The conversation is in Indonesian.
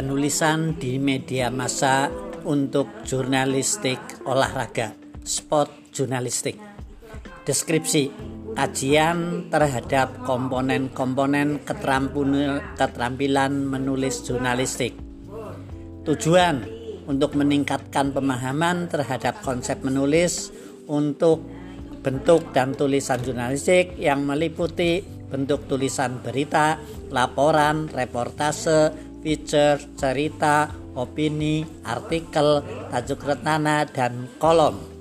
penulisan di media massa untuk jurnalistik olahraga, sport jurnalistik. Deskripsi kajian terhadap komponen-komponen keterampilan menulis jurnalistik. Tujuan untuk meningkatkan pemahaman terhadap konsep menulis untuk bentuk dan tulisan jurnalistik yang meliputi bentuk tulisan berita, laporan, reportase, feature, cerita, opini, artikel, tajuk retana, dan kolom.